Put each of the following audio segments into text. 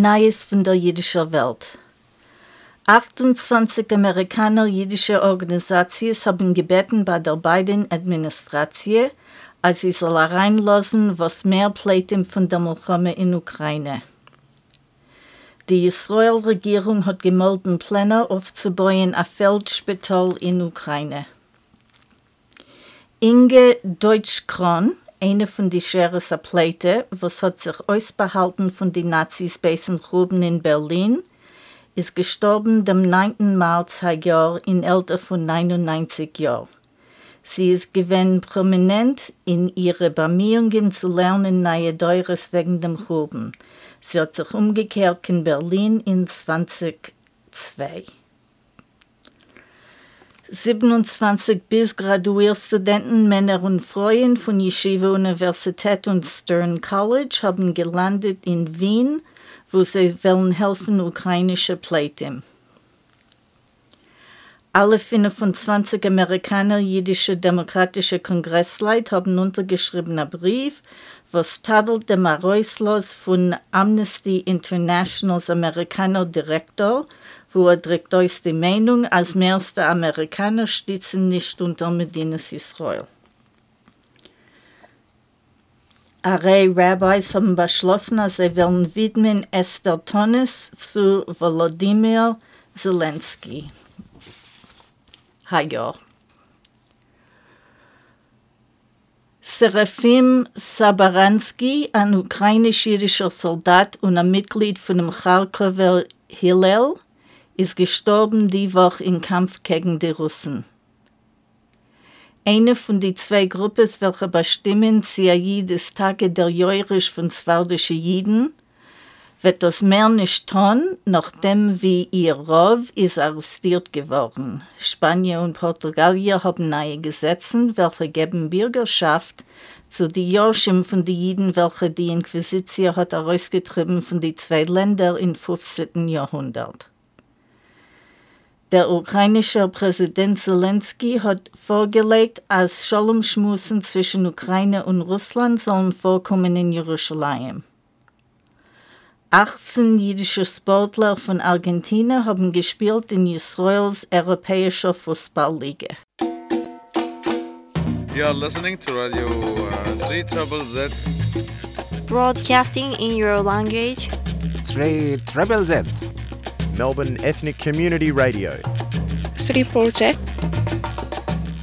Neues von der jüdischen Welt. 28 Amerikaner jüdische Organisationen haben gebeten bei der beiden Administration, als sie soll reinlassen, was mehr Plätze von der Milchome in Ukraine. Die Israel-Regierung hat gemolden Pläne aufzubauen ein Feldspital in Ukraine. Inge Deutschkron, eine von den Scheres Pleite, was hat sich ausbehalten von den Nazis bei Gruben in Berlin, ist gestorben dem 9. März Jahr in Alter von 99 Jahren. Sie ist gewesen prominent in ihre Bemühungen zu lernen neue Deures wegen dem Gruben. Sie hat sich umgekehrt in Berlin in 2002. 27 bis Graduierstudenten, Männer und Frauen von Yeshiva Universität und Stern College haben gelandet in Wien, wo sie wollen helfen ukrainische Plätze. Alle 25 Amerikaner jüdische demokratische Kongressleute haben untergeschrieben einen Brief, was tadelt dem Aräuslos von Amnesty Internationals Amerikaner Direktor, wo er trägt aus die Meinung, als mehrste Amerikaner stützen nicht unter Medinas Israel. Array Rabbis haben beschlossen, dass sie wollen widmen Esther Tonis zu Volodymyr Zelensky. Hayor. Serafim Sabaransky, ein ukrainisch-jüdischer Soldat und ein Mitglied von dem Charkover Hillel, ist gestorben die Woche im Kampf gegen die Russen. Eine von den zwei Gruppen, welche bestimmen CAI des Tage der Jäurisch von swardische Jiden, wird das mehr nicht tun, nachdem wie ihr Rov ist arrestiert geworden. Spanien und Portugal haben neue Gesetze, welche geben Bürgerschaft zu den Jorschim von den Jiden, welche die Inquisition hat herausgetrieben von den zwei Ländern im 15. Jahrhundert. Der ukrainische Präsident Zelensky hat vorgelegt, als Scholumschmusen zwischen Ukraine und Russland sollen vorkommen in Jerusalem. 18 jüdische Sportler von Argentinien haben gespielt in Israels europäischer Fußballliga. You are listening to Radio uh, 3 Trouble Z. Broadcasting in your language. 3 Treble Z. Melbourne Ethnic Community Radio. 3 Z.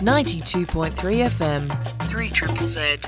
92.3 FM. 3 Triple Z.